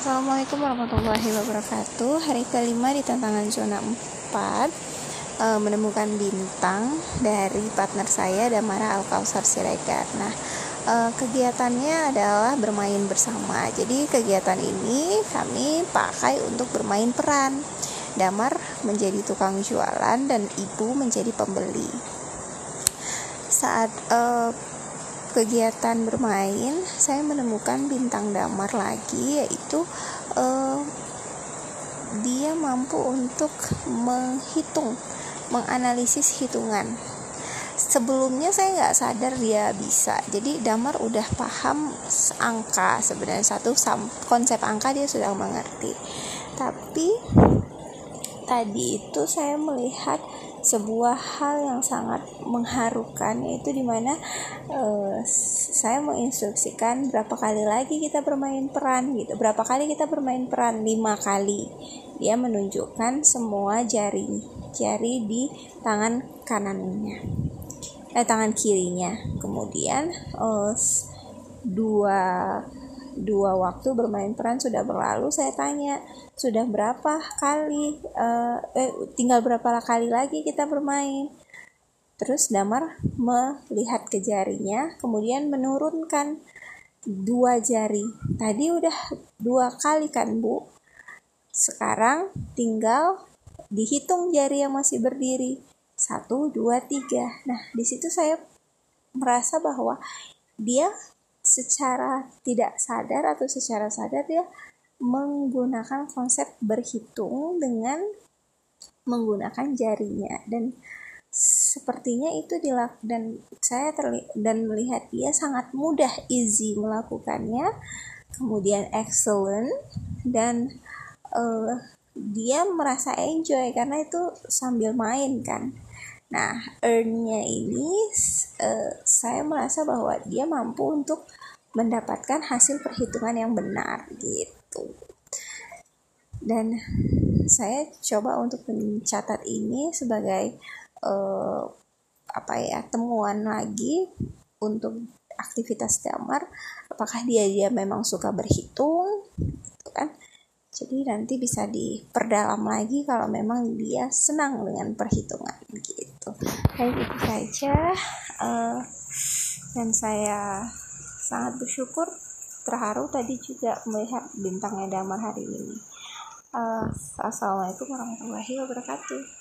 Assalamualaikum warahmatullahi wabarakatuh. Hari kelima di tantangan zona 4 e, Menemukan bintang dari partner saya Damara Alkausar Siregar. Nah e, kegiatannya adalah bermain bersama. Jadi kegiatan ini kami pakai untuk bermain peran. Damar menjadi tukang jualan dan ibu menjadi pembeli. Saat e, kegiatan bermain saya menemukan bintang damar lagi yaitu uh, dia mampu untuk menghitung menganalisis hitungan. Sebelumnya saya nggak sadar dia bisa jadi damar udah paham angka sebenarnya satu konsep angka dia sudah mengerti. Tapi tadi itu saya melihat sebuah hal yang sangat mengharukan yaitu di mana uh, saya menginstruksikan berapa kali lagi kita bermain peran gitu. Berapa kali kita bermain peran? Lima kali. Dia menunjukkan semua jari jari di tangan kanannya eh tangan kirinya. Kemudian uh, dua dua waktu bermain peran sudah berlalu saya tanya sudah berapa kali uh, eh tinggal berapa kali lagi kita bermain? Terus Damar melihat ke jarinya kemudian menurunkan dua jari. Tadi udah dua kali kan bu? Sekarang tinggal dihitung jari yang masih berdiri. Satu dua tiga. Nah di situ saya merasa bahwa dia secara tidak sadar atau secara sadar dia menggunakan konsep berhitung dengan menggunakan jarinya. Dan sepertinya itu dilak dan saya terli dan melihat dia sangat mudah easy melakukannya kemudian excellent dan uh, dia merasa enjoy karena itu sambil main kan. Nah, earn-nya ini uh, saya merasa bahwa dia mampu untuk mendapatkan hasil perhitungan yang benar gitu. Dan saya coba untuk mencatat ini sebagai uh, apa ya temuan lagi untuk aktivitas damar apakah dia dia memang suka berhitung gitu kan jadi nanti bisa diperdalam lagi kalau memang dia senang dengan perhitungan gitu. Baik itu saja. Uh, dan saya sangat bersyukur terharu tadi juga melihat bintangnya damar hari ini. Uh, assalamualaikum warahmatullahi wabarakatuh